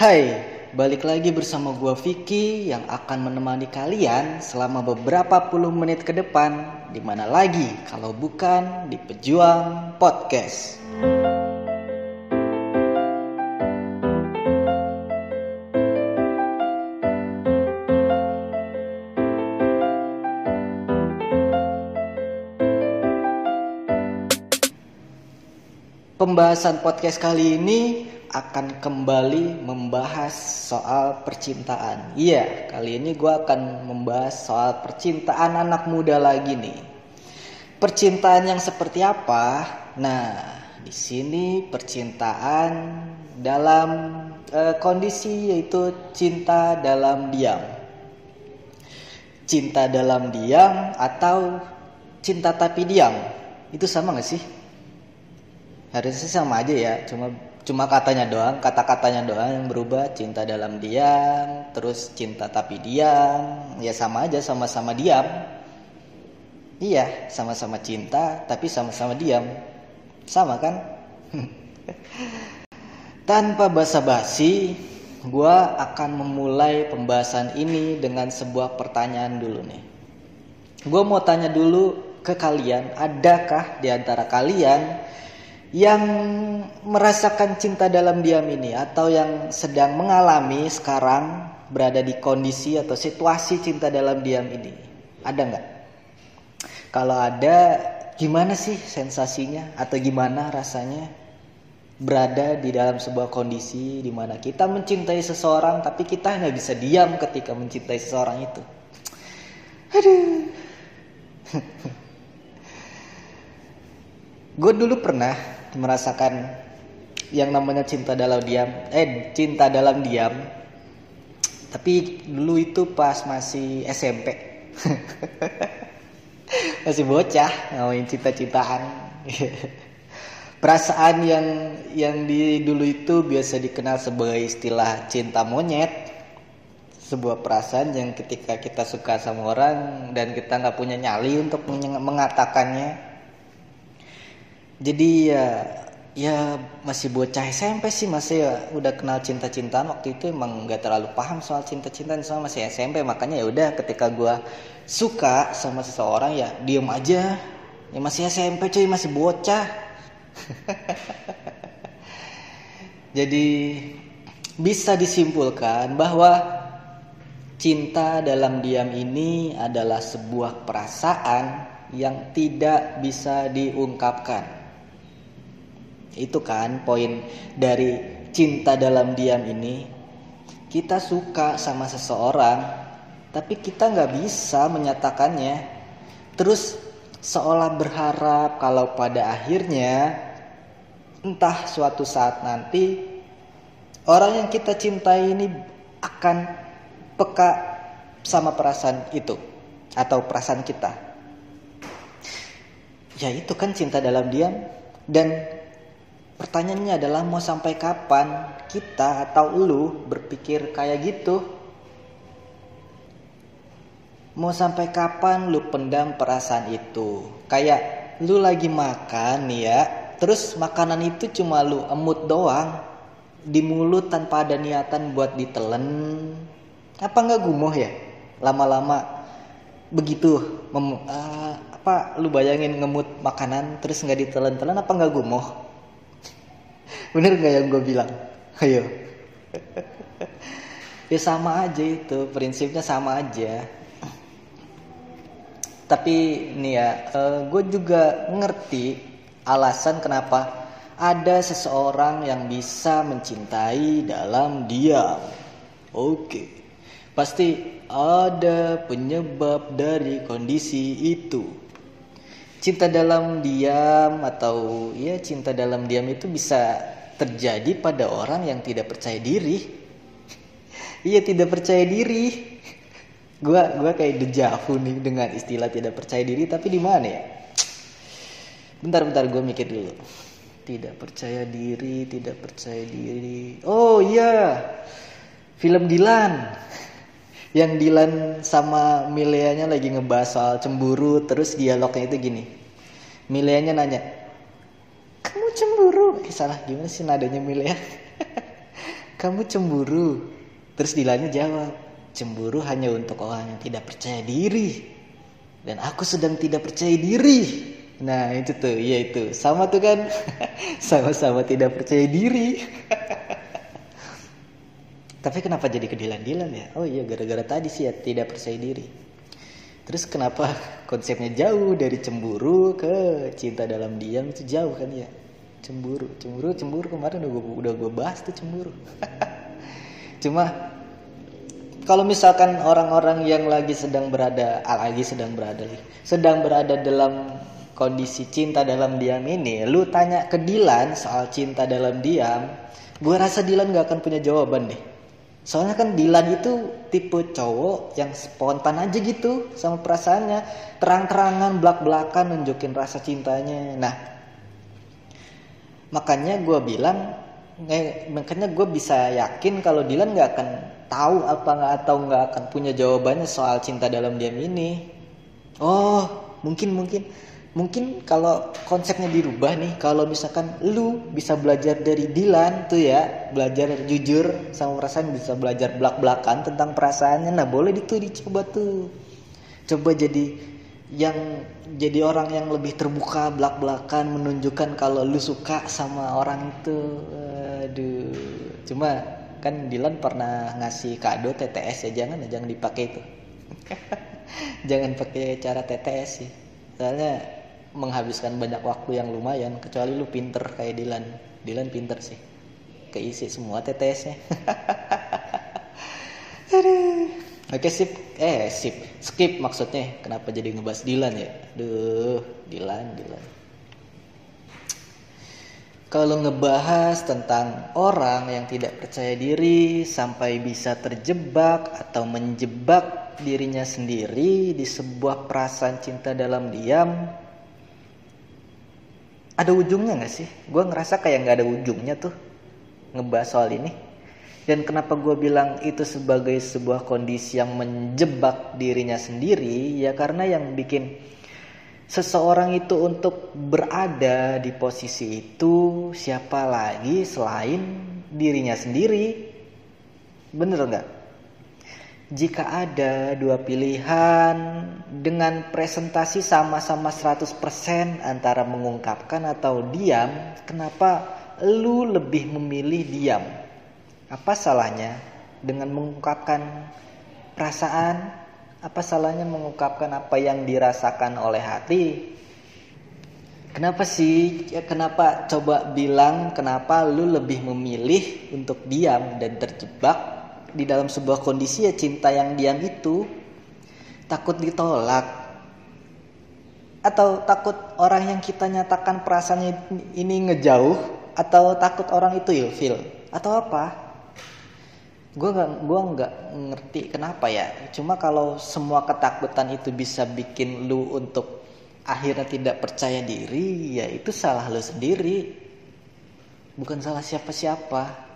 Hai, balik lagi bersama gua Vicky yang akan menemani kalian selama beberapa puluh menit ke depan. Di mana lagi kalau bukan di Pejuang Podcast. Pembahasan podcast kali ini akan kembali membahas soal percintaan. Iya, kali ini gue akan membahas soal percintaan anak muda lagi nih. Percintaan yang seperti apa? Nah, di sini percintaan dalam eh, kondisi yaitu cinta dalam diam. Cinta dalam diam atau cinta tapi diam. Itu sama gak sih? harusnya sama aja ya cuma cuma katanya doang kata-katanya doang yang berubah. Cinta dalam diam terus cinta tapi diam. Ya sama aja sama-sama diam. Iya sama-sama cinta tapi sama-sama diam. Sama kan? Tanpa basa-basi gue akan memulai pembahasan ini dengan sebuah pertanyaan dulu nih. Gue mau tanya dulu ke kalian adakah di antara kalian yang merasakan cinta dalam diam ini atau yang sedang mengalami sekarang berada di kondisi atau situasi cinta dalam diam ini ada nggak? Kalau ada gimana sih sensasinya atau gimana rasanya berada di dalam sebuah kondisi di mana kita mencintai seseorang tapi kita nggak bisa diam ketika mencintai seseorang itu. Aduh. Gue dulu pernah merasakan yang namanya cinta dalam diam eh cinta dalam diam. Tapi dulu itu pas masih SMP masih bocah ngomongin cinta-cintaan. Perasaan yang yang di dulu itu biasa dikenal sebagai istilah cinta monyet. Sebuah perasaan yang ketika kita suka sama orang dan kita nggak punya nyali untuk mengatakannya jadi ya ya masih bocah SMP sih masih ya udah kenal cinta-cintaan. Waktu itu emang nggak terlalu paham soal cinta-cintaan soal masih SMP makanya ya udah ketika gue suka sama seseorang ya diem aja. Ya masih SMP cuy masih bocah. Jadi bisa disimpulkan bahwa cinta dalam diam ini adalah sebuah perasaan yang tidak bisa diungkapkan itu kan poin dari cinta dalam diam ini. Kita suka sama seseorang, tapi kita nggak bisa menyatakannya. Terus seolah berharap kalau pada akhirnya entah suatu saat nanti orang yang kita cintai ini akan peka sama perasaan itu atau perasaan kita. Ya itu kan cinta dalam diam dan Pertanyaannya adalah mau sampai kapan kita atau lu berpikir kayak gitu? Mau sampai kapan lu pendam perasaan itu? Kayak lu lagi makan ya, terus makanan itu cuma lu emut doang di mulut tanpa ada niatan buat ditelen. Apa nggak gumoh ya? Lama-lama begitu mem, uh, apa lu bayangin ngemut makanan terus nggak ditelen-telen apa nggak gumoh? Bener nggak yang gue bilang? Ayo. Ya sama aja itu prinsipnya sama aja. Tapi nih ya uh, eh, gue juga ngerti alasan kenapa ada seseorang yang bisa mencintai dalam diam. Oke. Pasti ada penyebab dari kondisi itu. Cinta dalam diam atau ya cinta dalam diam itu bisa terjadi pada orang yang tidak percaya diri. Iya tidak percaya diri. Gua gua kayak dejavu nih dengan istilah tidak percaya diri tapi di mana ya? Bentar bentar gue mikir dulu. Tidak percaya diri, tidak percaya diri. Oh iya. Film Dilan. Yang Dilan sama Mileanya lagi ngebahas soal cemburu terus dialognya itu gini. Mileanya nanya, kamu cemburu. Eh, salah. Gimana sih nadanya Mil ya? Kamu cemburu. Terus Dilannya jawab cemburu hanya untuk orang yang tidak percaya diri. Dan aku sedang tidak percaya diri. Nah itu tuh. Ya itu. Sama tuh kan? Sama-sama tidak percaya diri. Tapi kenapa jadi kedilan-dilan ya? Oh iya gara-gara tadi sih ya tidak percaya diri terus kenapa konsepnya jauh dari cemburu ke cinta dalam diam? Itu jauh kan ya? Cemburu cemburu cemburu. Kemarin udah gue udah gue bahas tuh cemburu. Cuma kalau misalkan orang-orang yang lagi sedang berada ah, lagi sedang berada sedang berada dalam kondisi cinta dalam diam ini lu tanya ke Dilan soal cinta dalam diam gue rasa Dilan gak akan punya jawaban deh soalnya kan Dilan itu tipe cowok yang spontan aja gitu sama perasaannya. Terang-terangan belak-belakan nunjukin rasa cintanya. Nah makanya gue bilang eh, makanya gue bisa yakin kalau Dilan nggak akan tahu apa nggak atau nggak akan punya jawabannya soal cinta dalam diam ini. Oh mungkin mungkin mungkin kalau konsepnya dirubah nih kalau misalkan lu bisa belajar dari Dilan tuh ya belajar jujur sama perasaan bisa belajar belak belakan tentang perasaannya nah boleh itu dicoba tuh. Coba jadi yang jadi orang yang lebih terbuka belak-belakan menunjukkan kalau lu suka sama orang itu. Aduh cuma kan Dilan pernah ngasih kado TTS ya jangan jangan dipakai itu. Jangan pakai cara TTS sih. Soalnya menghabiskan banyak waktu yang lumayan kecuali lu pinter kayak Dilan Dilan pinter sih keisi semua TTS-nya Oke sip, eh sip, skip maksudnya. Kenapa jadi ngebahas Dilan ya? Duh, Dilan, Dilan. Kalau ngebahas tentang orang yang tidak percaya diri sampai bisa terjebak atau menjebak dirinya sendiri di sebuah perasaan cinta dalam diam, ada ujungnya nggak sih? Gue ngerasa kayak nggak ada ujungnya tuh ngebahas soal ini. Dan kenapa gue bilang itu sebagai sebuah kondisi yang menjebak dirinya sendiri ya karena yang bikin seseorang itu untuk berada di posisi itu siapa lagi selain dirinya sendiri bener nggak jika ada dua pilihan dengan presentasi sama-sama 100% antara mengungkapkan atau diam kenapa lu lebih memilih diam apa salahnya dengan mengungkapkan perasaan? Apa salahnya mengungkapkan apa yang dirasakan oleh hati? Kenapa sih? Ya, kenapa coba bilang kenapa lu lebih memilih untuk diam dan terjebak di dalam sebuah kondisi ya cinta yang diam itu takut ditolak. Atau takut orang yang kita nyatakan perasaannya ini ngejauh atau takut orang itu ilfil atau apa? gue nggak gue nggak ngerti kenapa ya. Cuma kalau semua ketakutan itu bisa bikin lu untuk akhirnya tidak percaya diri ya itu salah lu sendiri. Bukan salah siapa-siapa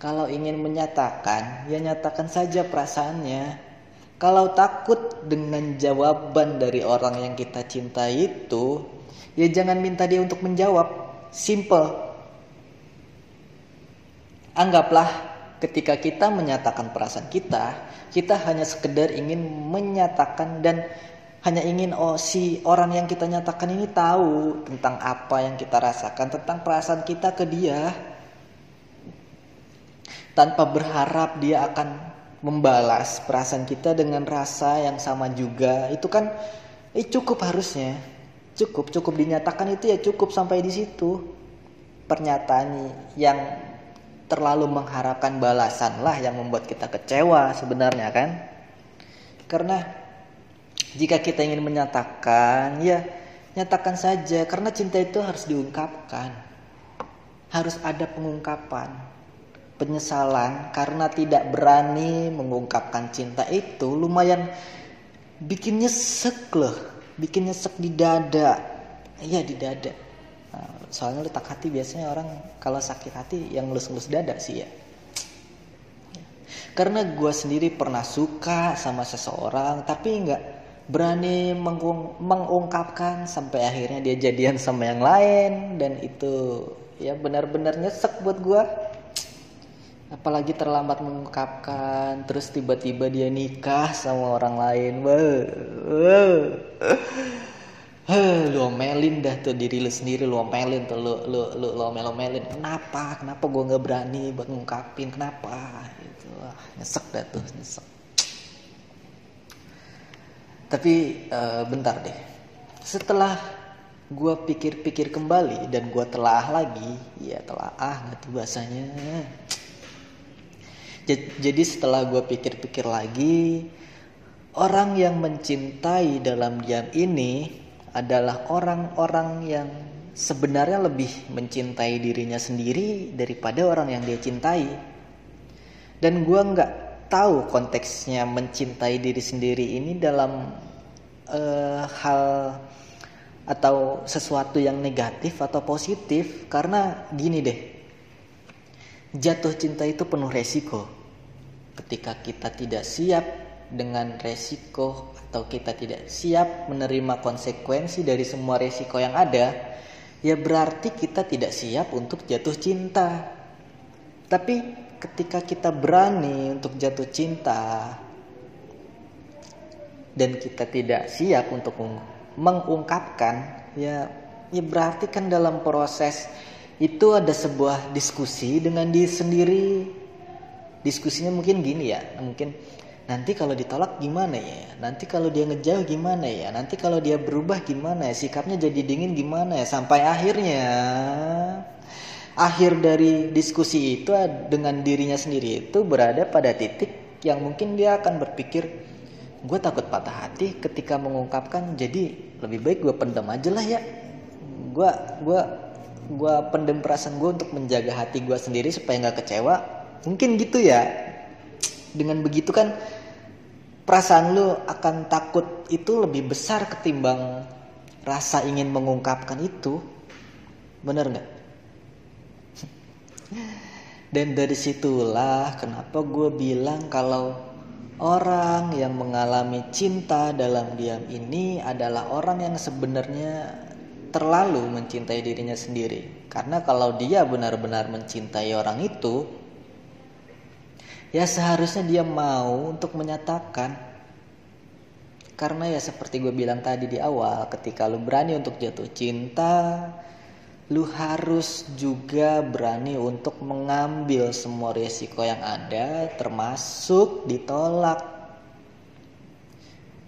kalau ingin menyatakan ya nyatakan saja perasaannya. Kalau takut dengan jawaban dari orang yang kita cintai itu ya jangan minta dia untuk menjawab. Simple. Anggaplah ketika kita menyatakan perasaan kita, kita hanya sekedar ingin menyatakan dan hanya ingin oh si orang yang kita nyatakan ini tahu tentang apa yang kita rasakan, tentang perasaan kita ke dia. Tanpa berharap dia akan membalas perasaan kita dengan rasa yang sama juga. Itu kan eh, cukup harusnya. Cukup, cukup dinyatakan itu ya cukup sampai di situ. Pernyataan yang terlalu mengharapkan balasan lah yang membuat kita kecewa sebenarnya kan karena jika kita ingin menyatakan ya nyatakan saja karena cinta itu harus diungkapkan harus ada pengungkapan penyesalan karena tidak berani mengungkapkan cinta itu lumayan bikin nyesek loh bikin nyesek di dada. Iya di dada. Soalnya letak hati biasanya orang kalau sakit hati yang ngelus-ngelus dada sih ya. Karena gue sendiri pernah suka sama seseorang tapi nggak berani mengung mengungkapkan sampai akhirnya dia jadian sama yang lain dan itu ya benar-benar nyesek buat gue apalagi terlambat mengungkapkan terus tiba-tiba dia nikah sama orang lain. Lu omelin dah tuh diri lu sendiri lu omelin tuh lu lu lu, lu omel omelin kenapa? Kenapa gue nggak berani buat ngungkapin? Kenapa? Itu ah, nyesek dah tuh nyesek. Tapi uh, bentar deh. Setelah gue pikir-pikir kembali dan gue telah lagi ya telah ah nggak tuh bahasanya jadi setelah gue pikir-pikir lagi, orang yang mencintai dalam diam ini adalah orang-orang yang sebenarnya lebih mencintai dirinya sendiri daripada orang yang dia cintai. Dan gue nggak tahu konteksnya mencintai diri sendiri ini dalam uh, hal atau sesuatu yang negatif atau positif karena gini deh jatuh cinta itu penuh resiko ketika kita tidak siap dengan resiko atau kita tidak siap menerima konsekuensi dari semua resiko yang ada, ya berarti kita tidak siap untuk jatuh cinta. Tapi ketika kita berani untuk jatuh cinta dan kita tidak siap untuk mengungkapkan, ya ya berarti kan dalam proses itu ada sebuah diskusi dengan diri sendiri. Diskusinya mungkin gini ya mungkin nanti kalau ditolak gimana ya? Nanti kalau dia ngejauh gimana ya? Nanti kalau dia berubah gimana ya? Sikapnya jadi dingin gimana ya? Sampai akhirnya akhir dari diskusi itu dengan dirinya sendiri itu berada pada titik yang mungkin dia akan berpikir gue takut patah hati ketika mengungkapkan jadi lebih baik gue pendam aja lah ya. Gue gue gue pendem perasaan gue untuk menjaga hati gue sendiri supaya nggak kecewa Mungkin gitu ya. Dengan begitu kan perasaan lu akan takut itu lebih besar ketimbang rasa ingin mengungkapkan itu. Bener nggak? Dan dari situlah kenapa gue bilang kalau orang yang mengalami cinta dalam diam ini adalah orang yang sebenarnya terlalu mencintai dirinya sendiri. Karena kalau dia benar-benar mencintai orang itu, ya seharusnya dia mau untuk menyatakan karena ya seperti gue bilang tadi di awal ketika lu berani untuk jatuh cinta lu harus juga berani untuk mengambil semua resiko yang ada termasuk ditolak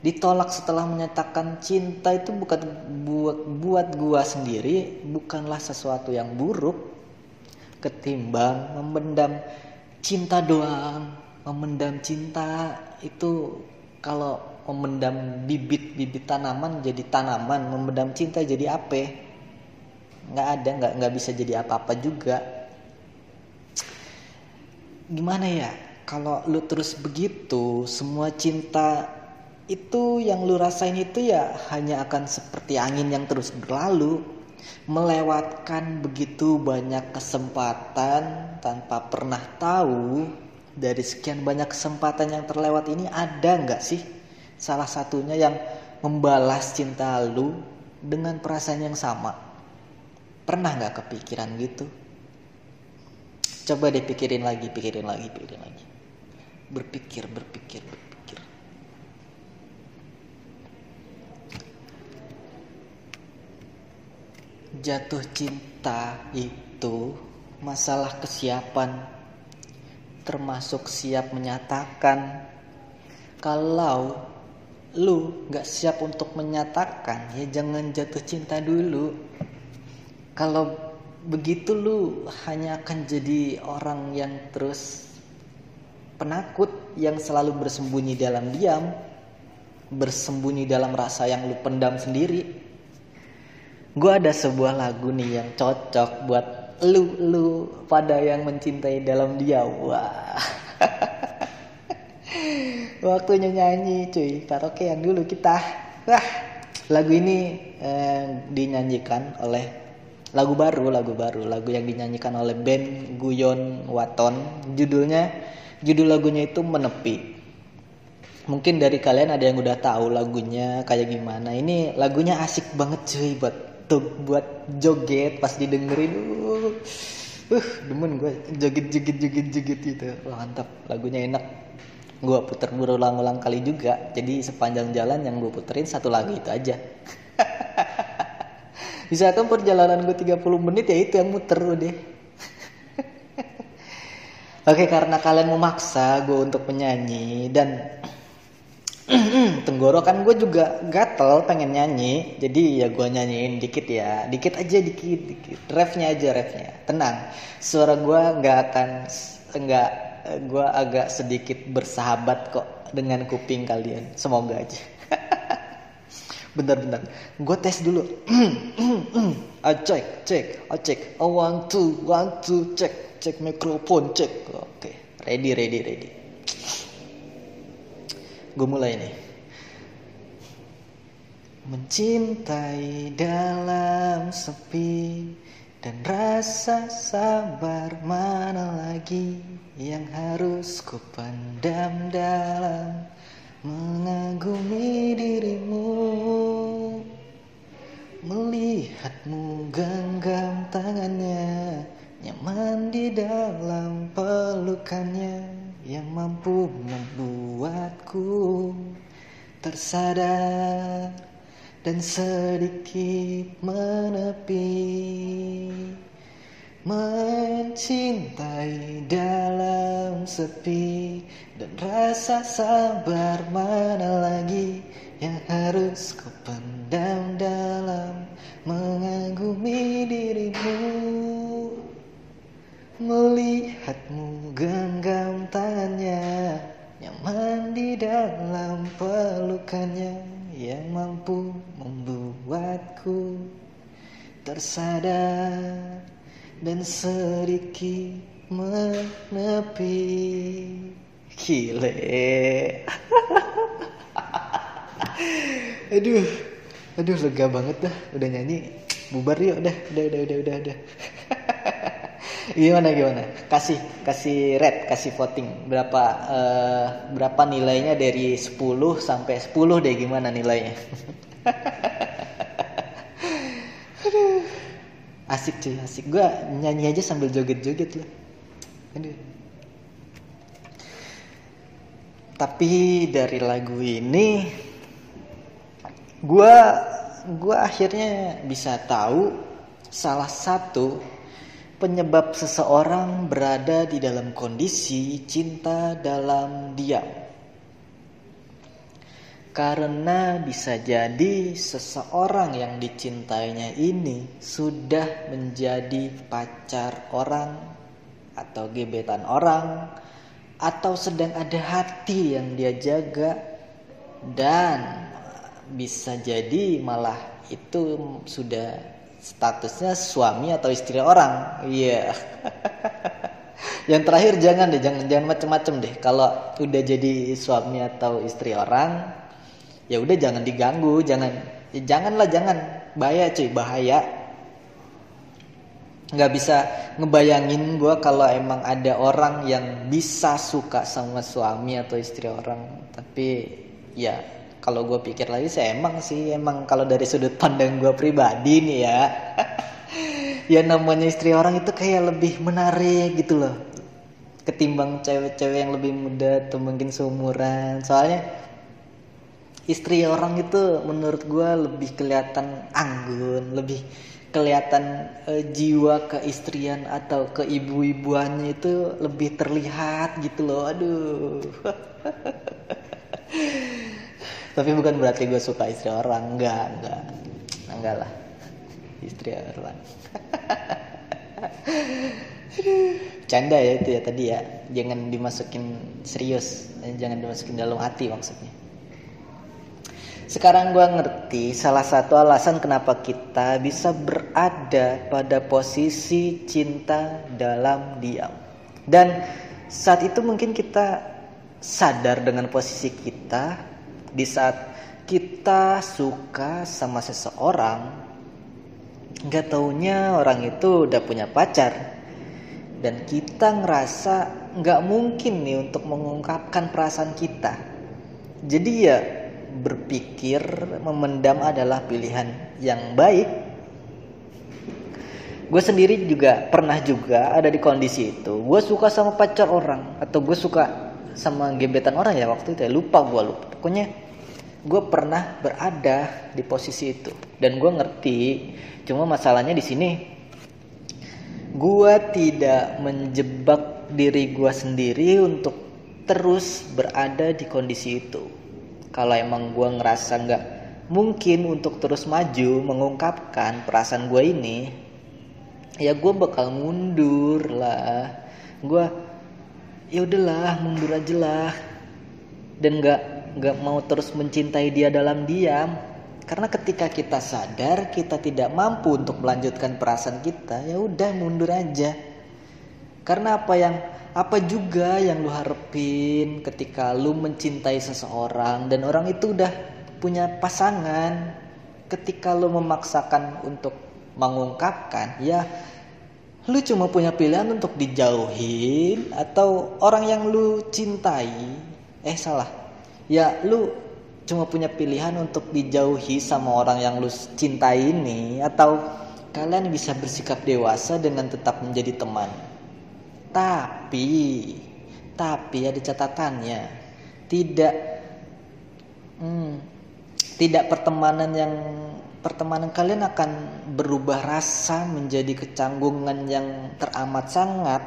ditolak setelah menyatakan cinta itu bukan buat buat gua sendiri bukanlah sesuatu yang buruk ketimbang memendam cinta doang. Memendam cinta itu kalau memendam bibit-bibit tanaman jadi tanaman memendam cinta jadi apa? Nggak ada nggak nggak bisa jadi apa-apa juga. Gimana ya? Kalau lu terus begitu semua cinta itu yang lu rasain itu ya hanya akan seperti angin yang terus berlalu melewatkan begitu banyak kesempatan tanpa pernah tahu. Dari sekian banyak kesempatan yang terlewat ini ada nggak sih salah satunya yang membalas cinta lu dengan perasaan yang sama? Pernah nggak kepikiran gitu? Coba deh pikirin lagi pikirin lagi pikirin lagi. Berpikir berpikir, berpikir. Jatuh cinta itu masalah kesiapan termasuk siap menyatakan. Kalau lu gak siap untuk menyatakan ya jangan jatuh cinta dulu. Kalau begitu lu hanya akan jadi orang yang terus penakut yang selalu bersembunyi dalam diam bersembunyi dalam rasa yang lu pendam sendiri gue ada sebuah lagu nih yang cocok buat lu lu pada yang mencintai dalam dia. Wah. Waktunya nyanyi cuy. Karaoke yang dulu kita. Wah. Lagu ini eh, dinyanyikan oleh lagu baru lagu baru. Lagu yang dinyanyikan oleh band Guyon Waton. Judulnya judul lagunya itu menepi. Mungkin dari kalian ada yang udah tahu lagunya kayak gimana. Ini lagunya asik banget cuy buat tuh buat joget pas didengerin. Uh, uh demen gue joget joget joget joget gitu. Mantap. Lagunya enak. Gue puter berulang-ulang kali juga. Jadi sepanjang jalan yang gue puterin satu lagu itu aja. Misalkan perjalanan gue 30 menit ya itu yang muter udah Oke karena kalian memaksa gue untuk menyanyi dan tenggorokan gue juga gatel pengen nyanyi. Jadi ya gue nyanyiin dikit ya. Dikit aja dikit dikit. Refnya aja refnya. Tenang. Suara gue nggak akan nggak gue agak sedikit bersahabat kok dengan kuping kalian. Semoga aja. Bentar-bentar gue tes dulu. Ah cek cek. Ah cek. Oh, one two one two. Cek cek mikrofon cek. Oke. Ready ready ready gue mulai nih. Mencintai dalam sepi dan rasa sabar mana lagi yang harus ku pendam dalam mengagumi dirimu? Melihatmu genggam tangannya nyaman di dalam pelukannya yang mampu membuatku tersadar dan sedikit menepi. Mencintai dalam sepi dan rasa sabar mana lagi yang harus kau pendam dalam mengagumi dirimu Melihatmu genggam tangannya Nyaman di dalam pelukannya Yang mampu membuatku Tersadar dan sedikit menepi. Gile. Aduh Aduh lega banget dah. Udah nyanyi Bubar yuk udah Udah udah udah udah, udah. gimana gimana? Kasih kasih red kasih voting. Berapa uh, berapa nilainya dari 10 sampai 10 deh gimana nilainya? Asik cuy asik. Gue nyanyi aja sambil joget-joget loh. Aduh. tapi dari lagu ini gue gue akhirnya bisa tahu salah satu penyebab seseorang berada di dalam kondisi cinta dalam diam. Karena bisa jadi seseorang yang dicintainya ini sudah menjadi pacar orang atau gebetan orang atau sedang ada hati yang dia jaga dan bisa jadi malah itu sudah statusnya suami atau istri orang. Iya. Yeah. Yang terakhir jangan deh, jangan jangan macem-macem deh. Kalau udah jadi suami atau istri orang, ya udah jangan diganggu, jangan ya janganlah jangan bahaya cuy, bahaya. Nggak bisa ngebayangin gue kalau emang ada orang yang bisa suka sama suami atau istri orang, tapi ya kalau gue pikir lagi saya emang sih emang kalau dari sudut pandang gue pribadi nih ya. Ya namanya istri orang itu kayak lebih menarik gitu loh. Ketimbang cewek-cewek yang lebih muda atau mungkin seumuran. Soalnya istri orang itu menurut gue lebih kelihatan anggun lebih kelihatan e, jiwa keistrian atau keibu-ibuannya itu lebih terlihat gitu loh. Aduh tapi bukan berarti gue suka istri orang. Enggak enggak. Enggak lah. Istri orang. Canda ya itu ya tadi ya. Jangan dimasukin serius. Jangan dimasukin dalam hati maksudnya. Sekarang gue ngerti salah satu alasan kenapa kita bisa berada pada posisi cinta dalam diam. Dan saat itu mungkin kita sadar dengan posisi kita di saat kita suka sama seseorang nggak taunya orang itu udah punya pacar. Dan kita ngerasa nggak mungkin nih untuk mengungkapkan perasaan kita. Jadi ya berpikir memendam adalah pilihan yang baik. Gue sendiri juga pernah juga ada di kondisi itu. Gue suka sama pacar orang atau gue suka sama gebetan orang ya waktu itu ya. Lupa gue lupa. Pokoknya gue pernah berada di posisi itu. Dan gue ngerti cuma masalahnya di sini gue tidak menjebak diri gue sendiri untuk terus berada di kondisi itu. Kalau emang gue ngerasa nggak mungkin untuk terus maju mengungkapkan perasaan gue ini ya gue bakal mundur lah. Gue ya udahlah mundur aja lah. Dan nggak nggak mau terus mencintai dia dalam diam. Karena ketika kita sadar kita tidak mampu untuk melanjutkan perasaan kita ya udah mundur aja. Karena apa yang apa juga yang lu harapin ketika lu mencintai seseorang dan orang itu udah punya pasangan. Ketika lu memaksakan untuk mengungkapkan ya lu cuma punya pilihan untuk dijauhin atau orang yang lu cintai. Eh salah. Ya lu cuma punya pilihan untuk dijauhi sama orang yang lu cintai ini atau kalian bisa bersikap dewasa dengan tetap menjadi teman. Tapi tapi ada catatannya. Tidak hmm, tidak pertemanan yang pertemanan kalian akan berubah rasa menjadi kecanggungan yang teramat sangat.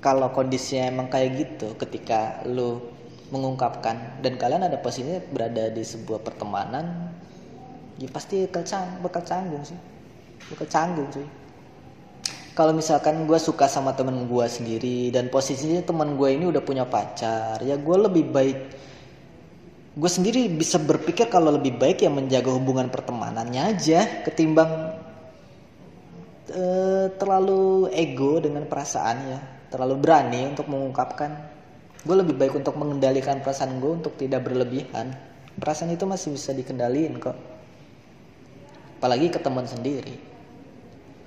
Kalau kondisinya emang kayak gitu ketika lu mengungkapkan dan kalian ada posisinya berada di sebuah pertemanan ya pasti bakal, cang, bakal canggung sih. Bakal canggung sih kalau misalkan gue suka sama temen gue sendiri dan posisinya temen gue ini udah punya pacar ya gue lebih baik gue sendiri bisa berpikir kalau lebih baik ya menjaga hubungan pertemanannya aja ketimbang uh, terlalu ego dengan perasaan ya. Terlalu berani untuk mengungkapkan. Gue lebih baik untuk mengendalikan perasaan gue untuk tidak berlebihan. Perasaan itu masih bisa dikendaliin kok. Apalagi ke teman sendiri.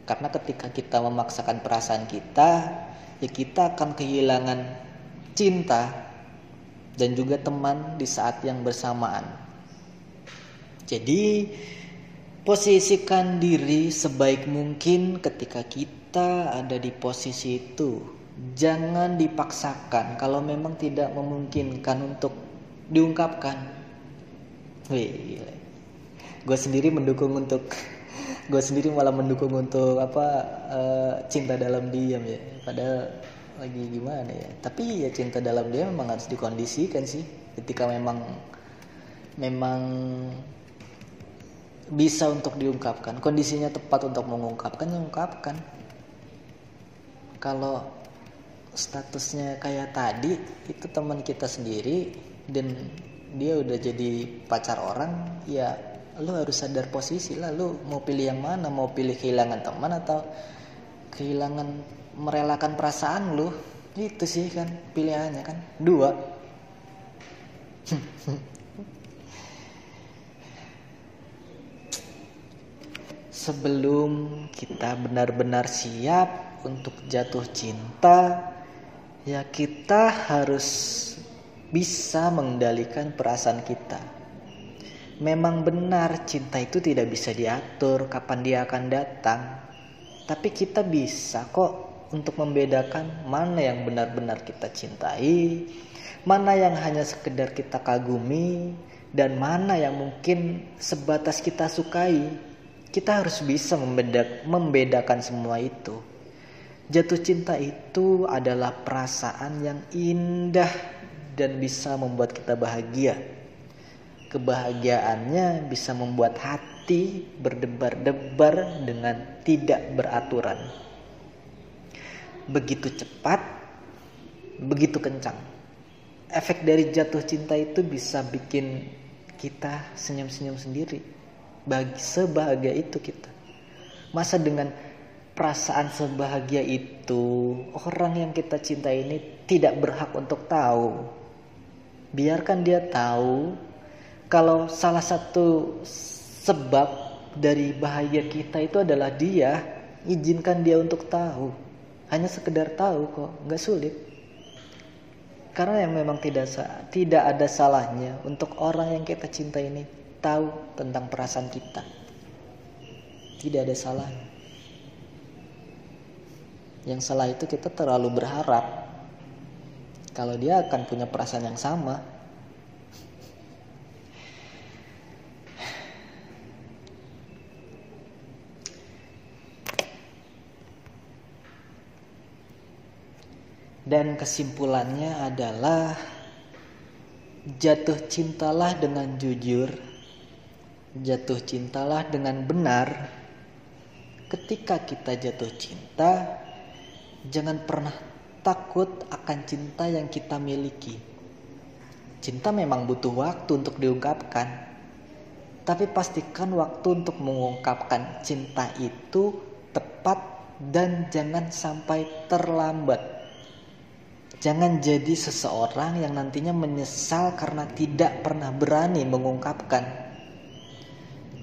Karena ketika kita memaksakan perasaan kita ya kita akan kehilangan cinta dan juga teman di saat yang bersamaan. Jadi, posisikan diri sebaik mungkin ketika kita ada di posisi itu. Jangan dipaksakan kalau memang tidak memungkinkan untuk diungkapkan. Gue sendiri mendukung untuk gue sendiri malah mendukung untuk apa uh, cinta dalam diam ya. Padahal lagi gimana ya? Tapi ya cinta dalam dia memang harus dikondisikan sih. Ketika memang memang bisa untuk diungkapkan. Kondisinya tepat untuk mengungkapkan ya ungkapkan. Kalau statusnya kayak tadi itu teman kita sendiri dan dia udah jadi pacar orang ya lu harus sadar posisi lah. Lu mau pilih yang mana? Mau pilih kehilangan teman atau kehilangan merelakan perasaan lu. Itu sih kan pilihannya kan. Dua. Sebelum kita benar-benar siap untuk jatuh cinta ya kita harus bisa mengendalikan perasaan kita. Memang benar cinta itu tidak bisa diatur kapan dia akan datang. Tapi kita bisa kok untuk membedakan mana yang benar-benar kita cintai, mana yang hanya sekedar kita kagumi, dan mana yang mungkin sebatas kita sukai. Kita harus bisa membedakan semua itu. Jatuh cinta itu adalah perasaan yang indah dan bisa membuat kita bahagia. Kebahagiaannya bisa membuat hati berdebar-debar dengan tidak beraturan begitu cepat, begitu kencang. Efek dari jatuh cinta itu bisa bikin kita senyum-senyum sendiri. Bagi sebahagia itu kita. Masa dengan perasaan sebahagia itu orang yang kita cinta ini tidak berhak untuk tahu. Biarkan dia tahu kalau salah satu sebab dari bahagia kita itu adalah dia, izinkan dia untuk tahu hanya sekedar tahu kok nggak sulit. Karena yang memang tidak tidak ada salahnya untuk orang yang kita cinta ini tahu tentang perasaan kita. Tidak ada salahnya. Yang salah itu kita terlalu berharap. Kalau dia akan punya perasaan yang sama Dan kesimpulannya adalah jatuh cintalah dengan jujur, jatuh cintalah dengan benar. Ketika kita jatuh cinta, jangan pernah takut akan cinta yang kita miliki. Cinta memang butuh waktu untuk diungkapkan, tapi pastikan waktu untuk mengungkapkan cinta itu tepat dan jangan sampai terlambat. Jangan jadi seseorang yang nantinya menyesal karena tidak pernah berani mengungkapkan.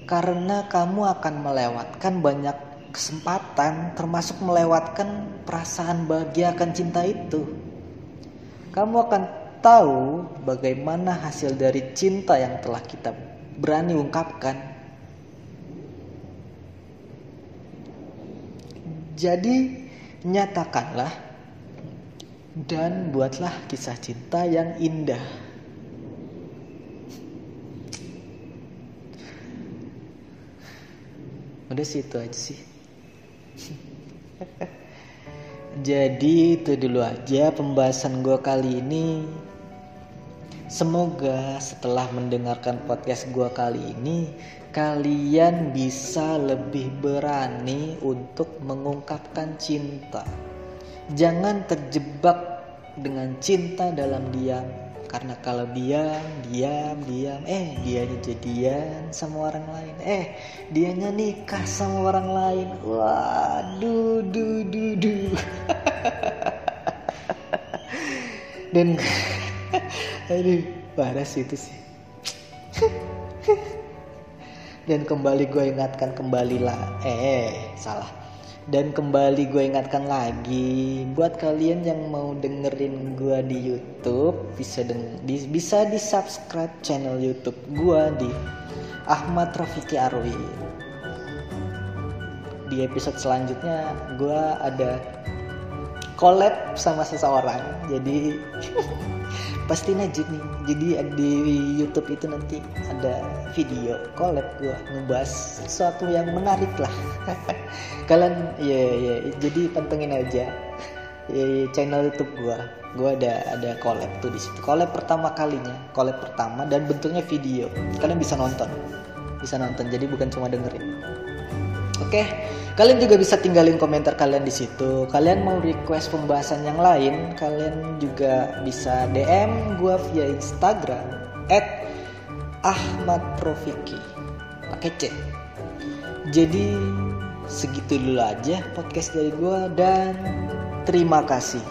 Karena kamu akan melewatkan banyak kesempatan, termasuk melewatkan perasaan bahagia akan cinta itu. Kamu akan tahu bagaimana hasil dari cinta yang telah kita berani ungkapkan. Jadi, nyatakanlah dan buatlah kisah cinta yang indah. Udah sih itu aja sih. Jadi itu dulu aja pembahasan gue kali ini. Semoga setelah mendengarkan podcast gue kali ini kalian bisa lebih berani untuk mengungkapkan cinta. Jangan terjebak dengan cinta dalam diam. Karena kalau diam, diam, diam, eh dianya jadian sama orang lain. Eh, dianya nikah sama orang lain. Waduh, du, du, du. Dan aduh, parah sih itu sih. Dan kembali gue ingatkan kembali lah. Eh, salah dan kembali gue ingatkan lagi buat kalian yang mau dengerin gue di YouTube bisa deng di, bisa di subscribe channel YouTube gue di Ahmad Rafiki Arwi. Di episode selanjutnya gue ada collab sama seseorang. Jadi pasti najib nih. Jadi di YouTube itu nanti ada video collab gue ngebahas sesuatu yang menarik lah. Kalian ya ya jadi pantengin aja. Ya, channel YouTube gue gue ada ada collab tuh di situ. Collab pertama kalinya collab pertama dan bentuknya video. Kalian bisa nonton. Bisa nonton. Jadi bukan cuma dengerin oke okay? Kalian juga bisa tinggalin komentar kalian di situ. Kalian mau request pembahasan yang lain, kalian juga bisa DM gue via Instagram @ahmadprofiki pakai C. Jadi segitu dulu aja podcast dari gue dan terima kasih.